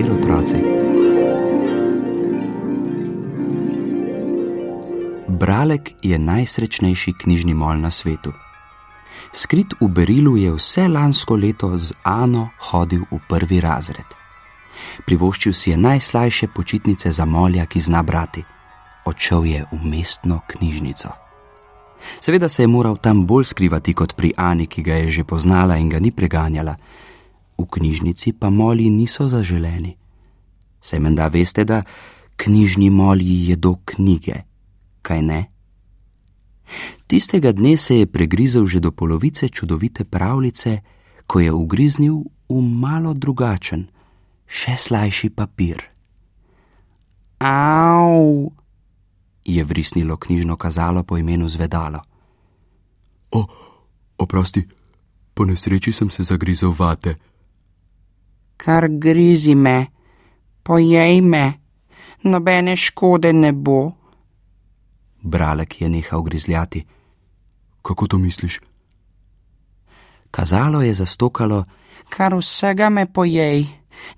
živeli otroci. Bralek je najsrečnejši knjižni mol na svetu. Skrit v Berilu je vse lansko leto z Ano hodil v prvi razred. Privoščil si je najslajše počitnice za molja, ki zna brati. Odšel je v mestno knjižnico. Seveda se je moral tam bolj skrivati kot pri Ani, ki ga je že poznala in ga ni preganjala, V knjižnici pa moli niso zaželeni. Se menda veste, da knjižni moli jedo knjige, kaj ne? Tistega dne se je pregrizel že do polovice čudovite pravljice, ko je ugriznil v malo drugačen, še slajši papir. Au! je vrisnilo knjižno kazalo po imenu Zvedalo. O, oprosti, po nesreči sem se zagrizel vate. Kar grizi me, pojej me, nobene škode ne bo. Bralek je nehal grizljati. Kako to misliš? Kazalo je zastokalo, kar vsega me pojej,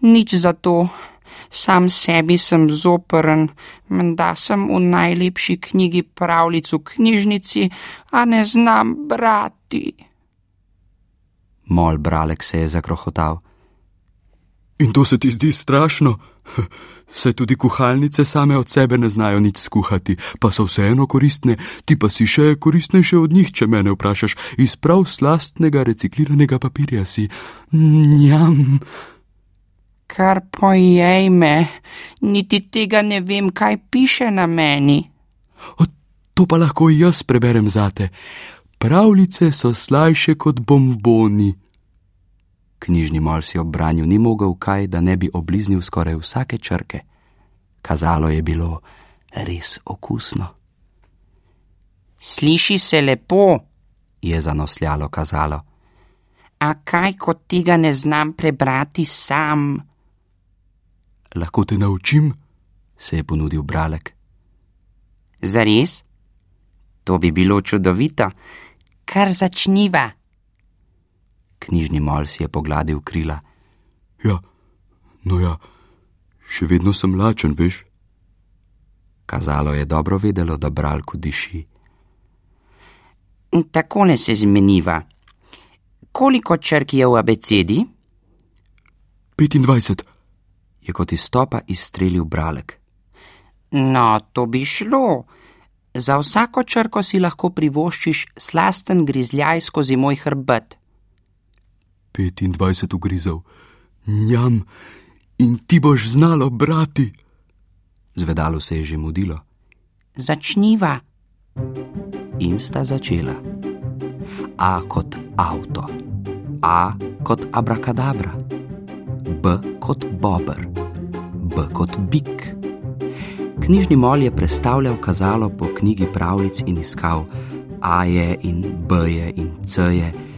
nič za to. Sam sebi sem zoprn, menda sem v najlepši knjigi pravljic v knjižnici, a ne znam brati. Mol Bralek se je zakrohotal. In to se ti zdi strašno? Se tudi kuhalnice same od sebe ne znajo nič skuhati, pa so vseeno koristne, ti pa si še koristnejše od njih, če mene vprašaš, iz prav slastnega recikliranega papirja si. Njam. Kar pojej me, niti tega ne vem, kaj piše na meni. O, to pa lahko jaz preberem zate. Pravljice so slajše kot bomboni. Knjižni mol si obranil ni mogel kaj, da ne bi obliznil skoraj vsake črke. Kazalo je bilo res okusno. Sliši se lepo, je zanosljalo kazalo. A kaj, ko tega ne znam prebrati sam? Lahko te naučim, se je ponudil Bralek. Zares? To bi bilo čudovito, kar začniva. Knjižni mol si je pogladil krila. Ja, no ja, še vedno sem lačen, veš. Kazalo je dobro vedelo, da bralku diši. Tako ne se zmeniva. Koliko črk je v abecedi? 25, je kot izstopa izstrelil bralek. No, to bi šlo. Za vsako črko si lahko privoščiš slasten grizljaj skozi moj hrbet. 25 ugrizel, njam in ti boš znalo brati. Zvedalo se je že mudilo. Začniva. In sta začela. A kot avto, A kot abrakadabra, B kot bober, B kot bik. Knjižni mol je predstavljal kazalo po knjigi pravljic in iskal A-je in B-je in C-je.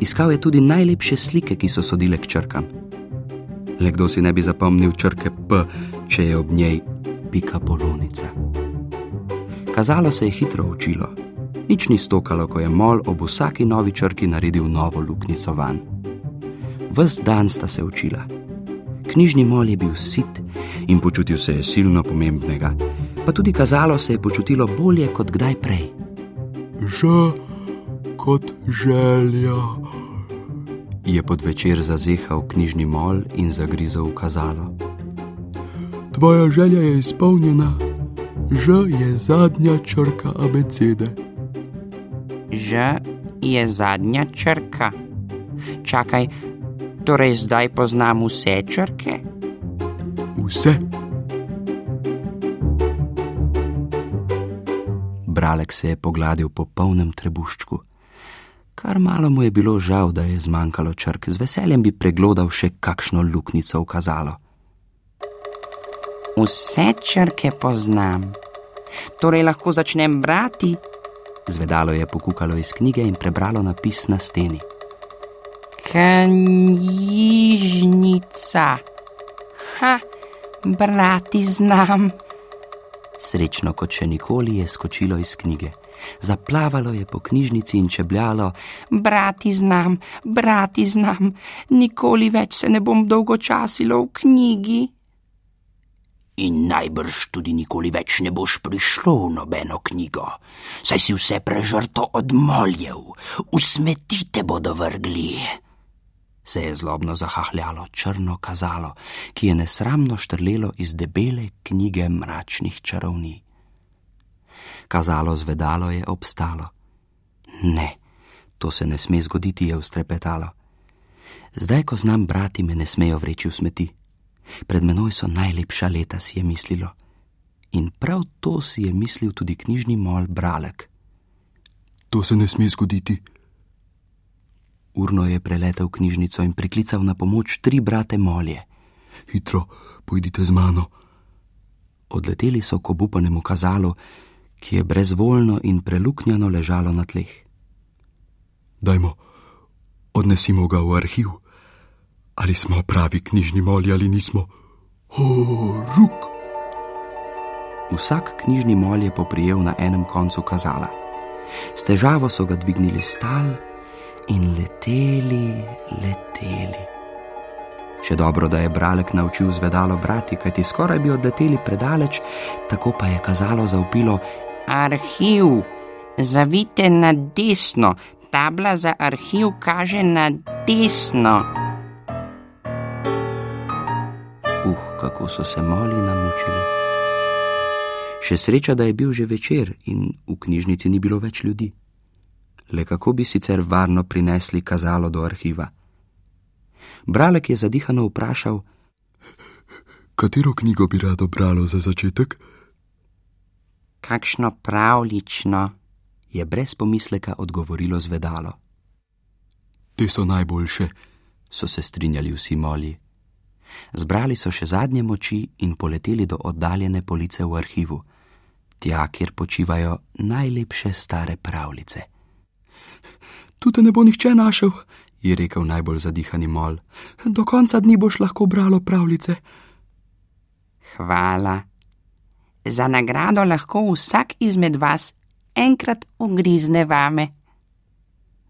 Iskal je tudi najlepše slike, ki so sodile k črkam. Le kdo si ne bi zapomnil črke P, če je ob njej pika polonica. Kazalo se je hitro učilo. Nič ni stokalo, ko je mol ob vsaki novi črki naredil novo luknjico van. Ves dan sta se učila. Knjižni mol je bil sit in počutil se je silno pomembnega, pa tudi kazalo se je počutilo bolje kot kdaj prej. Že kot želja. Je pod večer zazehal knjižni mol in zagrizel v kazalo. Tvoja želja je izpolnjena, že je zadnja črka abecede. Že je zadnja črka. Čakaj, torej zdaj poznam vse črke? Vse. Bralek se je pogladil po polnem trebuščku. Kar malo mu je bilo žal, da je zmanjkalo črk, z veseljem bi preglodal še kakšno luknjico v kazalo. Vse črke poznam, torej lahko začnem brati. Zvedalo je pokukalo iz knjige in prebralo napis na steni. Knjižnica. Ha, brati znam. Srečno kot še nikoli je skočilo iz knjige. Zaplavalo je po knjižnici in čebljalo: Brati znam, brati znam, nikoli več se ne bom dolgočasilo v knjigi. In najbrž tudi nikoli več ne boš prišlo v nobeno knjigo, saj si vse prežrto odmoljev, v smeti te bodo vrgli. Se je zlobno zahahljalo črno kazalo, ki je nesramno štrlelo iz debele knjige mračnih čarovni. Kazalo zvedalo je obstalo. Ne, to se ne sme zgoditi, je ustrepetalo. Zdaj, ko znam brati, me ne smejo vreči v smeti. Pred menoj so najlepša leta, si je mislilo. In prav to si je mislil tudi knjižni mol Bralek. To se ne sme zgoditi. Urno je preletel knjižnico in priklical na pomoč tri brate molje. Hitro, pojdite z mano. Odleteli so k obupanemu kazalu, ki je brezvoljno in preluknjano ležalo na tleh. Dajmo, odnesimo ga v arhiv. Ali smo pravi knjižni molji ali nismo? O, ruk! Vsak knjižni molj je poprijel na enem koncu kazala. S težavo so ga dvignili stal in leteli, leteli. Še dobro, da je bralek naučil zvedalo brati, kajti skoraj bi odleteli predaleč, tako pa je kazalo zaupilo: Arhiv, zavite na desno, tabla za arhiv kaže na desno. Uh, kako so se moli namučili. Še sreča, da je bil že večer in v knjižnici ni bilo več ljudi. Le kako bi sicer varno prinesli kazalo do arhiva? Bralek je zadihano vprašal: Katero knjigo bi rado bralo za začetek? Kakšno pravlično, je brez pomisleka odgovorilo zvedalo. Te so najboljše, so se strinjali vsi molji. Zbrali so še zadnje moči in poleteli do oddaljene police v arhivu, tja, kjer počivajo najlepše stare pravljice. Tu te ne bo nihče našel, je rekel najbolj zadihani mol. Do konca dni boš lahko bralo pravljice. Hvala. Za nagrado lahko vsak izmed vas enkrat ugrizne vame.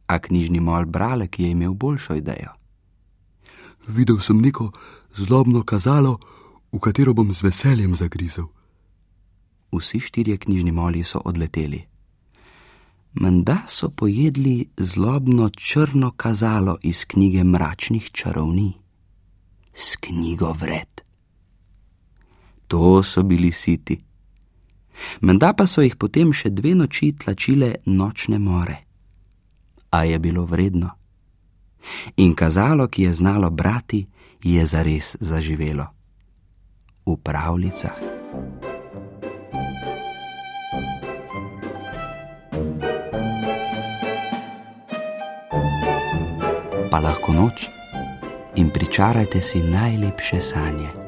A knjižni mol Bralek je imel boljšo idejo. Videl sem neko zlobno kazalo, v katero bom z veseljem zagrizel. Vsi štirje knjižni moli so odleteli. Menda so pojedli zlobno črno kazalo iz knjige mračnih čarovni, s knjigo vred. To so bili siti. Menda pa so jih potem še dve noči tlačile nočne more. A je bilo vredno. In kazalo, ki je znalo brati, je zares zaživelo. V pravljicah. Pa lahko noč in pričarajte si najlepše sanje.